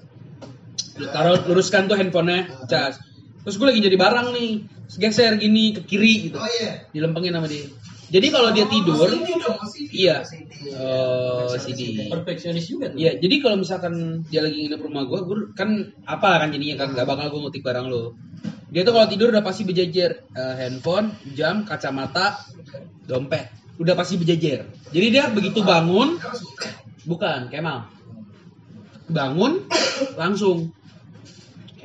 B: Taruh luruskan tuh handphonenya, cas. Terus gue lagi jadi barang nih, geser gini ke kiri gitu.
E: Oh iya.
B: Dilempengin sama dia. Jadi kalau dia tidur,
F: CD dong, CD.
B: iya.
F: CD.
B: Oh, CD.
D: Perfeksionis juga tuh.
B: Iya, jadi kalau misalkan dia lagi nginep rumah gue, gue kan apa kan jadinya kan nggak bakal gue ngutip barang lo. Dia tuh kalau tidur udah pasti berjejer Eh, handphone, jam, kacamata, dompet, udah pasti berjejer. Jadi dia begitu bangun, bukan Kemal, bangun langsung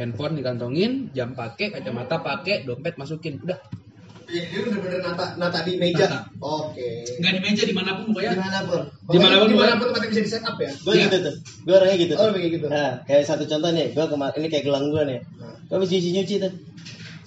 B: handphone dikantongin, jam pakai, kacamata pakai, dompet masukin, udah.
A: Iya, dia bener-bener nata, nata di meja.
B: Nata.
A: Oke.
B: Nggak di meja di mana pun pokoknya.
A: Gimana pun?
B: Di
A: mana pun, di mana pun tempatnya bisa di setup ya.
C: Gue
B: Iya.
C: gitu tuh. Gue orangnya gitu.
A: Oh, kayak gitu.
C: Nah, kayak satu contoh nih, gue kemarin ini kayak gelang gue nih. Gue habis nyuci nyuci tuh.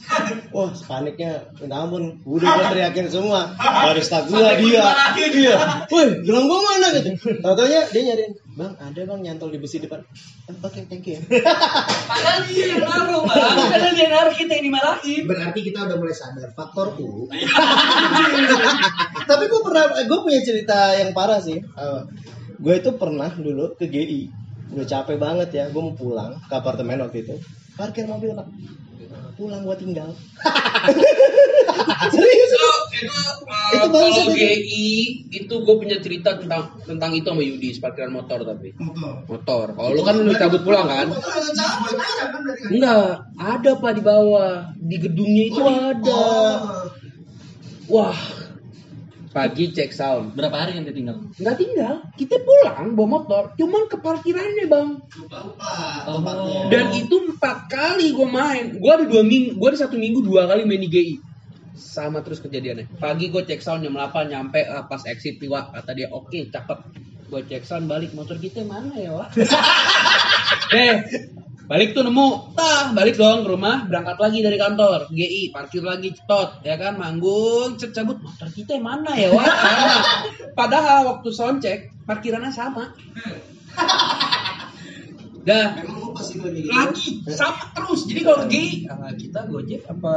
C: *laughs* Wah, paniknya, minta ampun, udah gue teriakin semua. *laughs* Barista gue dia, dia. Woi, gelang gue mana gitu? Tau-taunya dia nyariin, bang, ada bang nyantol di besi depan. "Ah, Oke, thank you. *laughs*
D: Padahal dia yang naruh, bang. Padahal dia yang naruh kita yang dimarahin.
A: Berarti kita udah mulai sadar faktor U. *laughs*
C: Tapi gue pernah, gue punya cerita yang parah sih.
A: Apa?
C: Gue itu pernah dulu ke GI, udah capek banget ya, gue mau pulang ke apartemen waktu itu. Parkir mobil pak, pulang gue tinggal. *laughs* Serius?
B: itu itu, uh,
C: Itu
B: kalau. GI itu gue punya cerita tentang tentang itu sama Yudi parkiran motor tapi. Motor. Kalau lu kan lu cabut pulang kan? Enggak ada pak di bawah. Di gedungnya itu ada. wah. Pagi cek sound.
D: Berapa hari yang ditinggal?
B: nggak tinggal. Kita pulang bawa motor. Cuman ke parkirannya bang.
D: Oh.
B: dan itu empat kali gue main. Gue ada dua minggu gue ada satu minggu dua kali main di GI sama terus kejadiannya. Pagi gue cek sound jam 8 nyampe ah, pas exit nih Wak. kata dia oke cakep. Gue cek sound balik motor kita mana ya Wak? *laughs* Eh balik tuh nemu. Tah balik dong ke rumah berangkat lagi dari kantor. GI parkir lagi cetot. Ya kan manggung cet cabut. Motor kita mana ya Wak? *laughs* Padahal waktu sound check parkirannya sama. Dah lagi sama terus. Jadi kalau GI ah, kita gojek apa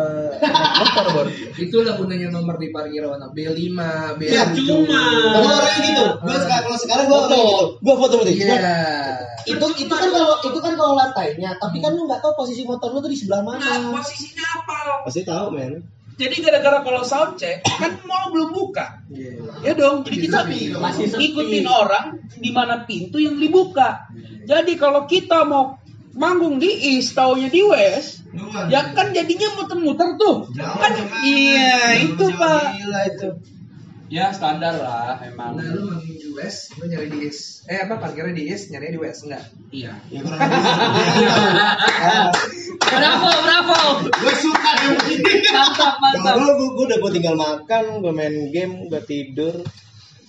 B: motor bor
F: Itulah gunanya nomor di parkiran B5, B7.
A: Ya,
B: cuma.
C: Kalau orangnya gitu, gue sekarang kalau sekarang gue orangnya gitu, gue foto foto.
F: Iya.
C: Itu itu kan kalau itu kan kalau lantainya, tapi kan lu nggak tahu posisi motor lu tuh di sebelah
B: nah
C: mana.
B: posisinya apa?
C: Pasti tahu men.
B: jadi gara-gara kalau sound check kan mall belum buka. Ya dong jadi kita
D: Masih
B: ngikutin orang di mana pintu yang dibuka. Jadi kalau kita mau manggung di east taunya di west ya kan jadinya muter-muter tuh kan iya itu pak
A: Gila itu.
B: ya standar lah emang
F: Nah, lu manggung di West, lu nyari di East. Eh apa parkirnya di East, nyari di West enggak?
B: iya
C: Ya kurang lebih. *laughs*
D: Bravo, bravo.
A: Gue suka yang begini.
D: Mantap, mantap.
C: Kalau gue, gue udah gue tinggal makan, gue main game, gue tidur,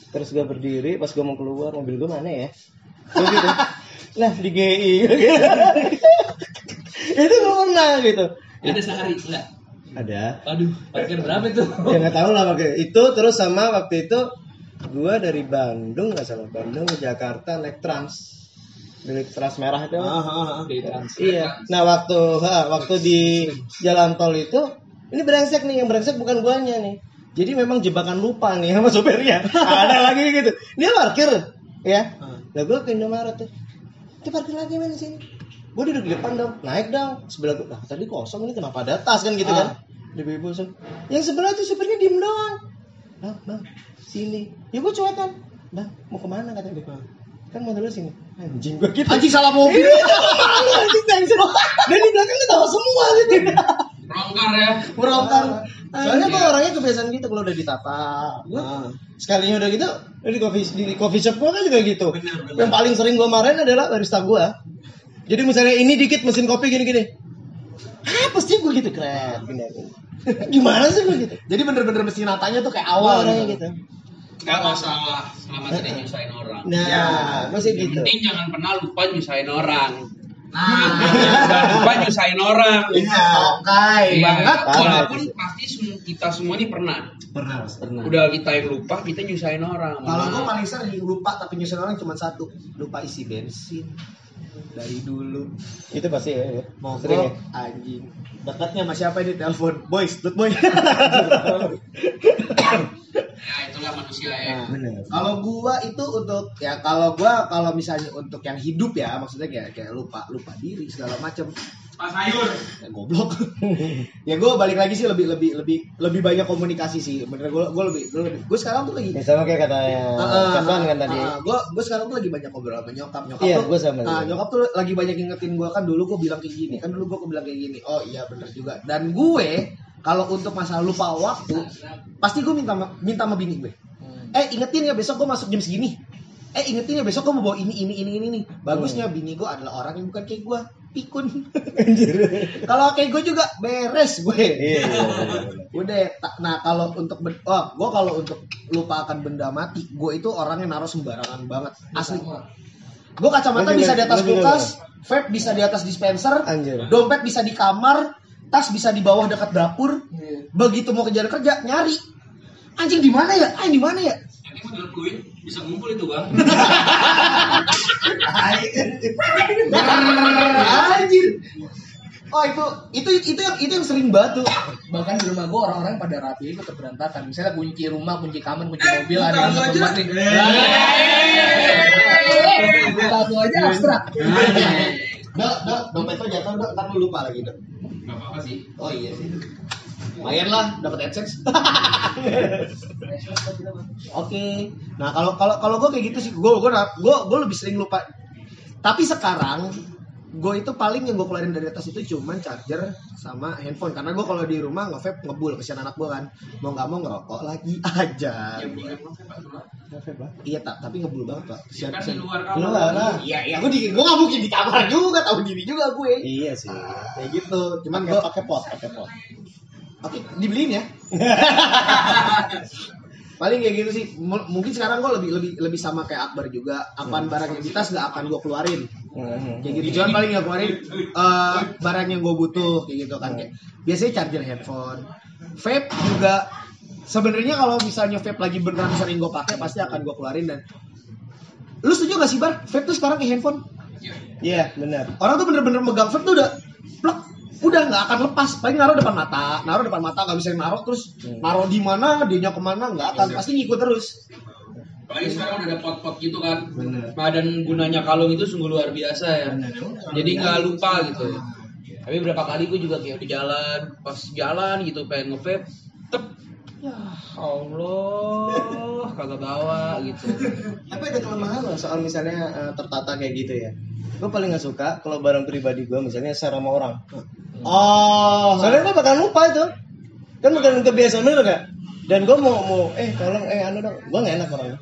C: terus gue berdiri, pas gue mau keluar mobil gue mana ya? Gue gitu. *laughs* Nah di GI. *laughs* itu gue pernah gitu.
D: Ada sehari enggak?
C: Ada.
D: Aduh, parkir berapa itu? *laughs*
C: Ya nggak tahu lah pakai itu terus sama waktu itu gue dari Bandung nggak salah Bandung ke Jakarta naik trans milik trans merah itu.
D: Di trans.
C: Iya. Nah waktu ha, waktu di jalan tol itu ini brengsek nih yang brengsek bukan guanya nih. Jadi memang jebakan lupa nih sama *laughs* sopirnya. Ada lagi gitu. Dia parkir ya. Lah gue ke Indomaret tuh. Dia parkir lagi main di sini. Gue duduk di depan dong, naik dong. Sebelah gue, nah, tadi kosong ini kenapa ada tas kan gitu kan? Di ibu Yang sebelah tuh supirnya diem doang. Bang, bang, sini. Ya gue cuetan. Bang, mau ke mana kata dia? Kan mau dulu sini. Anjing gue gitu.
A: Anjing salah mobil.
C: Iya, anjing brengsek. *laughs* Dan di belakang ketawa semua gitu.
B: rongkar ya
C: Merongkar. Soalnya gue orangnya kebiasaan gitu kalau udah ditata. Gue sekalinya udah gitu, di coffee di coffee shop gue kan juga gitu. Yang paling sering gue marahin adalah barista gue. Jadi misalnya ini dikit mesin kopi gini-gini. Ah, pasti gue gitu keren. Gini, *laughs* gini. Gimana sih gue gitu?
A: Jadi bener-bener mesin natanya tuh kayak
C: Awal
A: gitu.
C: gitu.
B: nggak masalah selama tidak nyusahin orang
C: Nah, masih
B: yang
C: gitu.
B: penting jangan pernah lupa nyusahin orang *laughs* jangan lupa nyusahin orang
A: Iya. Oke.
B: Iya, walaupun pasti kita semua ini pernah
A: Pernah.
C: Pernah.
B: udah kita yang lupa kita nyusahin orang
A: Kalau gue paling sering lupa tapi nyusun orang cuma satu, lupa isi bensin. Dari dulu
C: Itu pasti ya. ya.
A: mogok
C: Sering ya?
A: anjing. Dekatnya sama siapa ini telepon? Boys, dut boy. *laughs*
B: ya itulah manusia ya
A: Nah,
C: Bener.
A: Kalau gua itu untuk ya kalau gua kalau misalnya untuk yang hidup ya maksudnya kayak kayak lupa lupa diri segala macam *laughs* Ya, goblok. ya gue balik lagi sih lebih lebih lebih lebih banyak komunikasi sih. Bener gue gue lebih gue lebih gue sekarang tuh lagi
C: Ya sama kayak katanya Kapan kan tadi.
A: gue gue sekarang tuh lagi banyak ngobrol sama nyokap. Nyokap
C: Iya,
A: tuh
C: gua sama juga.
A: nyokap tuh lagi banyak ngingetin gue kan dulu gue bilang kayak gini kan dulu gue bilang kayak gini. Oh iya bener juga. Dan gue kalau untuk masalah lupa waktu pasti gue minta minta sama bini gue. Eh ingetin ya besok gue masuk jam segini. Eh ingetin ya besok gue mau bawa ini ini ini ini. Nih bagusnya bini gue adalah orang yang bukan kayak gue pikun kalau kayak gue juga beres gue
C: Iya, iya, iya.
A: Udah, nah kalau untuk ben- oh, gue kalau untuk lupa akan benda mati, gue itu orangnya naruh sembarangan banget, asli. Gue kacamata bisa di atas kulkas, vape bisa di atas dispenser,
C: Anjir.
A: dompet bisa di kamar, tas bisa di bawah dekat dapur. Begitu mau kejar kerja, nyari. Anjing di mana ya? Ah di mana ya?
D: Ini fluid bisa ngumpul itu bang.
A: Anjir. Oh itu itu itu yang itu yang sering tuh.
F: bahkan di rumah gue orang-orang pada rapi itu tetap berantakan misalnya kunci rumah kunci kamar kunci mobil ada yang rumah nih satu aja abstrak
A: Dok, dok, dompet lo jatuh, dok, ntar lu lupa lagi, dok.
D: Gak apa-apa sih.
A: Oh iya sih. Lumayan lah dapat AdSense. *laughs* Oke. Nah, kalau kalau kalau gue kayak gitu sih, gue gue gue gue lebih sering lupa. Tapi sekarang gue itu paling yang gue keluarin dari atas itu cuman charger sama handphone karena gue kalau di rumah nge-vape ngebul kesian anak gue kan mau nggak mau ngerokok lagi *laughs* aja iya tak tapi ngebul banget pak kesian,
D: Kan di luar
C: Lu
D: kamar.
C: lah, lah.
A: iya iya gue di gue nggak mungkin di kamar juga tahu diri juga gue
C: Iya sih.
A: kayak gitu cuman gue
C: pakai pot, pakai pot.
A: Oke, dibeliin ya. *laughs* Paling kayak gitu sih. M- mungkin sekarang gue lebih lebih lebih sama kayak Akbar juga. Apaan barang yang di tas nggak akan gue keluarin.
C: Mhm.
A: Kayak gitu. Cuman paling nggak keluarin eh, barang yang gue butuh kayak gitu kan. Kayak, biasanya charger handphone, vape juga. Sebenarnya kalau misalnya vape lagi beneran sering gue pakai pasti akan gue keluarin dan lu setuju gak sih bar vape tuh sekarang kayak handphone
C: Iya, benar.
A: orang tuh bener-bener megang vape tuh udah plek udah nggak akan lepas paling naruh depan mata naruh depan mata nggak bisa naruh terus naruh di mana dianya ke mana nggak akan pasti ngikut terus
B: Apalagi sekarang udah ada pot-pot gitu kan. Nah, dan gunanya kalung itu sungguh luar biasa ya. Jadi nggak lupa gitu. Tapi berapa kali gue juga kayak di jalan, pas jalan gitu pengen nge-vape, tep. Ya Allah, kagak bawa gitu.
C: Tapi ada kelemahan loh soal misalnya eh, tertata kayak gitu ya. Gue paling gak suka kalau barang pribadi gue misalnya share sama orang.
A: oh
C: Soalnya gue bakal lupa itu. Kan bukan kebiasaan lu gak? Dan gue mau mau eh tolong eh anu dong. Gue gak enak orangnya.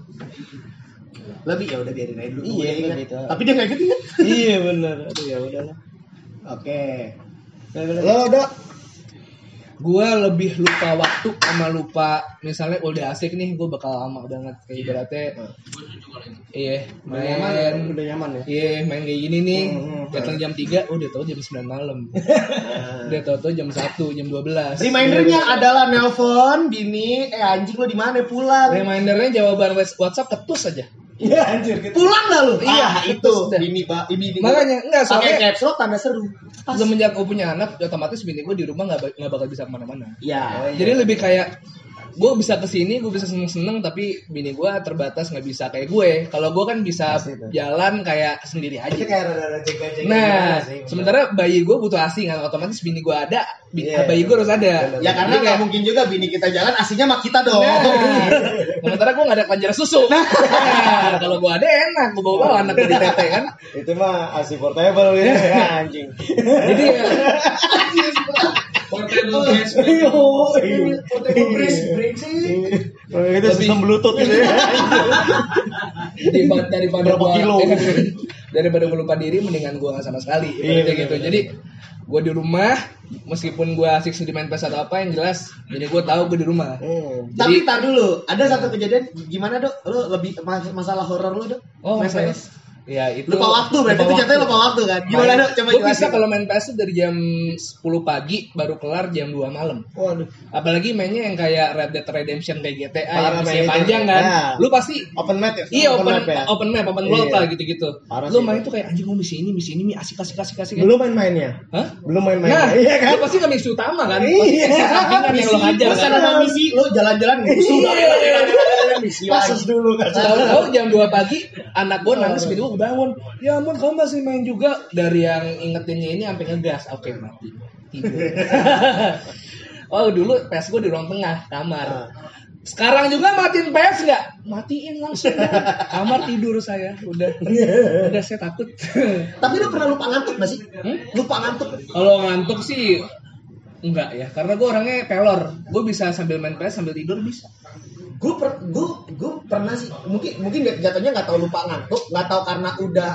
A: lebih ya udah biarin aja dulu
C: Iya,
A: Dia ingat.
C: gitu.
A: tapi dia nggak inget inget
C: iya bener. Aduh ya udahlah.
A: oke
C: Ya, bener.
A: lo udah
F: gue lebih lupa waktu sama lupa misalnya udah asik nih gue bakal lama banget kayak ibaratnya iya
C: Udah nyaman ya,
F: main
C: udah nyaman ya.
F: iya main kayak gini nih
C: Hmm, hmm,
F: datang jam 3 udah tau jam 9 malam. *laughs* Udah tau tau jam 1 jam 12
A: remindernya adalah nelpon bini eh anjing lo di mana pulang.
F: Remindernya jawaban WhatsApp ketus aja
C: Iya anjir gitu.
A: pulang dah lu
F: Iya,
A: ah,
F: itu
A: itu
F: sudah.
A: bini ba bini
F: Makanya, enggak,
A: pakai
F: soalnya-
A: caps lock tanda seru Pas.
F: semenjak gue punya anak otomatis bini gue di rumah nggak ba- nggak bakal bisa ke mana-mana
A: ya
F: jadi lebih kayak gue bisa ke sini gue bisa seneng seneng tapi bini gue terbatas nggak bisa kayak gue kalau gue kan bisa jalan kayak sendiri aja
C: kayak jaga-jaga.
F: nah
C: sih,
F: sementara bayi gue butuh asing kan otomatis bini gue ada bi-
C: Iya,
F: bayi gue harus ada
A: Ya karena nggak mungkin juga bini kita jalan aslinya sama kita dong.
F: Nah, *laughs* sementara gue gak ada kelenjar susu. Nah, kalau gue ada enak, gue bawa bawa anak di tete kan.
C: Itu mah asi portable ya anjing.
F: Jadi *laughs* ya,
B: Portable gas.
A: Portable brace, brace sih.
C: Itu sistem bluetooth gitu ya.
F: daripada gue
C: kilo? *laughs*
F: daripada gue lupa diri, mendingan gue gak sama sekali.
C: Iya,
F: gitu. Jadi gue di rumah, meskipun gue asik sedih main PS atau apa, yang jelas, jadi gue tahu gue di rumah.
C: Hmm.
A: Tapi
F: Jadi-
A: tar dulu, ada satu kejadian gimana dok? Lu lebih mas- masalah horor lu dok?
F: Oh,
A: Main
F: masalah-
A: PS?
F: Ya itu
A: Lupa waktu berarti
F: lupa
A: itu jatuhnya
F: waktu.
A: lupa waktu kan? Gimana dok? Coba
F: Gue bisa kalau main PS tuh dari jam 10 pagi baru kelar jam 2 malam.
C: Waduh.
F: Apalagi mainnya yang kayak Red Dead Redemption kayak GTA
C: Parah
F: yang masih panjang kan.
C: Ya.
F: Lu pasti
C: Open map ya?
F: Iya open
C: map ya.
F: open map, open world
C: Iya.
F: lah gitu-gitu. Lu main tuh kayak anjing gue misi ini, misi ini, misi asik asik asik asik.
C: Belum main-mainnya.
F: Hah?
C: Belum main-mainnya.
F: Nah,
C: iya kan?
F: lu pasti gak misi utama kan?
C: Iya.
F: Misi sampingan yang lu hajar
A: Bosan
F: kan.
A: misi, lu jalan-jalan musuh.
F: Iya.
A: Misi
C: Kasus
A: lagi.
C: dulu kan.
F: Tahu-tahu jam 2 pagi anak gue nangis video bangun. Ya ampun kamu masih main juga dari yang ingetinnya ini sampai ngegas. Oke mati. Tidur. *laughs* oh dulu PS gue di ruang tengah kamar. Sekarang juga matiin PS nggak? Matiin langsung. kamar tidur saya. Udah. Udah saya takut.
A: Tapi lu pernah lupa ngantuk gak sih?
F: Hmm?
A: Lupa ngantuk.
F: Kalau ngantuk sih enggak ya, karena gue orangnya pelor. Gue bisa sambil main PS sambil tidur bisa.
A: Gue per, gue gue pernah sih mungkin mungkin jatuhnya nggak tahu lupa ngantuk nggak tahu karena udah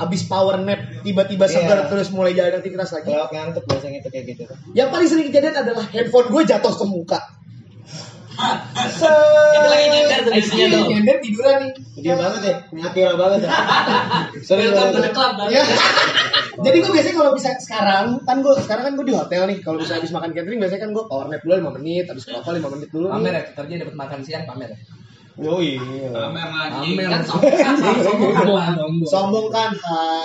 A: abis power nap tiba-tiba seger
C: Iya.
A: terus mulai jalan aktivitas lagi
C: Kalau ngantuk biasanya itu kayak gitu.
A: yang paling sering kejadian adalah handphone gue jatuh ke muka
D: Itu lagi nyender tuh biasanya tuh.
A: nyender tiduran nih
C: Dia banget ya, natural banget ya. *laughs* Sorry,
D: Welcome *laughs*
A: Jadi gue biasanya kalau bisa sekarang kan gue sekarang kan gue di hotel nih. Kalau bisa habis makan catering biasanya kan gue power nap dulu 5 menit, habis kerokok 5 menit dulu.
F: Pamer ya, kerja dapat makan siang pamer ya.
C: Oh iya.
D: Pamer lagi.
F: Pamer.
D: Kan sombong kan *laughs* sombong.
A: Kan.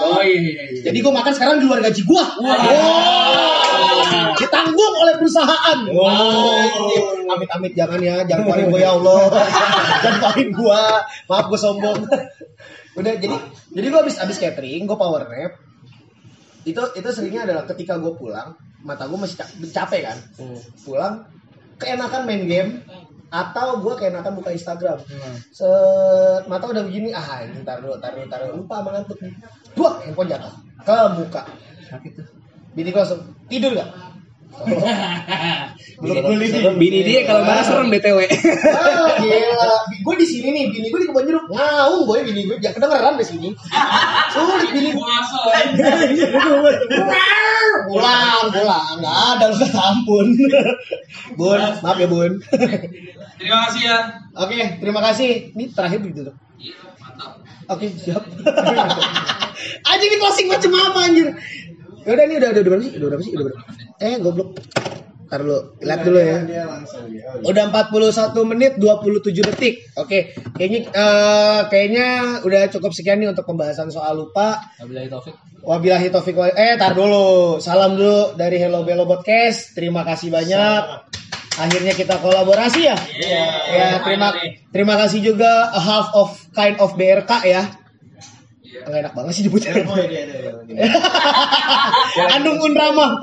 F: Oh iya.
A: Jadi gue makan sekarang di luar gaji gue. Ditanggung oleh perusahaan.
C: Wow.
A: Amit-amit jangan ya, jangan keluarin gue ya Allah. *laughs* jangan keluarin gue. Maaf gue sombong. Udah jadi jadi gue habis habis catering, gue power nap. Itu itu seringnya adalah ketika gue pulang, mata gue masih ca- capek kan. Pulang keenakan main game atau gue keenakan buka Instagram. Set mata udah begini, ah ini dulu, ntar dulu. lupa sama ngantuk nih. Dua handphone jatuh ke muka.
F: Sakit tuh.
A: Bini gue langsung tidur gak? *laughs*
C: Nih.
F: Bini dia kalau marah serem BTW.
A: Ah, gila. Gue di sini nih, bini gue di kebun jeruk. Ngaung gue bini gue, jangan kedengeran di sini. Sulit bini gue. Pulang, pulang. Nggak ada lu kata ampun. *laughs* Bun, maaf ya bun. *laughs*
D: Terima kasih ya.
A: Oke, terima kasih. Ini terakhir gitu tuh.
D: Iya, mantap.
A: Oke, siap. Anjing ini closing macam apa anjir? Ya udah nih udah udah udah berapa sih? Udah berapa sih? Udah berapa? Eh, goblok. Ntar dulu, lihat dulu ya.
C: Dia langsung ya.
A: Udah 41 menit 27 detik. Oke, kayaknya eh, kayaknya udah cukup sekian nih untuk pembahasan soal lupa.
F: Wabillahi taufik.
A: Wabillahi taufik eh tar dulu. Salam dulu dari Hello Bello Podcast. Terima kasih banyak. Akhirnya kita kolaborasi ya.
D: Iya.
A: Ya, terima terima kasih juga a half of kind of BRK ya. Nggak enak banget sih.
C: Oh, dia.
A: Andung Unrama.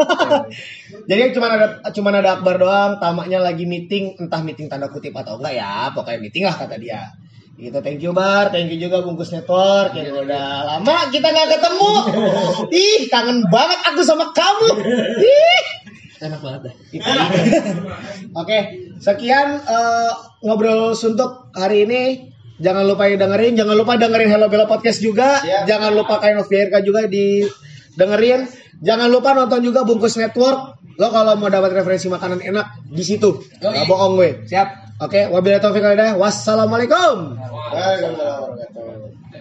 A: Jadi cuma ada cuma ada Akbar doang, tamaknya lagi meeting, entah meeting tanda kutip atau enggak ya, pokoknya meeting lah kata dia. Gitu, thank you Bar, thank you juga Bungkus Network yang udah lama kita nggak ketemu. *laughs* Ih, kangen banget aku sama kamu. *laughs* Ih.
F: Enak banget dah.
A: Itu. *laughs* Oke, sekian eh, ngobrol suntuk hari ini. Jangan lupa dengerin, jangan lupa dengerin Hello Bella Podcast juga.
C: Siap.
A: Jangan lupa Kind of BRK juga di dengerin. Jangan lupa nonton juga Bungkus Network. Lo kalau mau dapat referensi makanan enak di situ. Gak bohong gue.
F: Siap.
A: Oke, wabillahi taufiq. Wassalamualaikum.
C: Waalaikumsalam warahmatullahi wabarakatuh.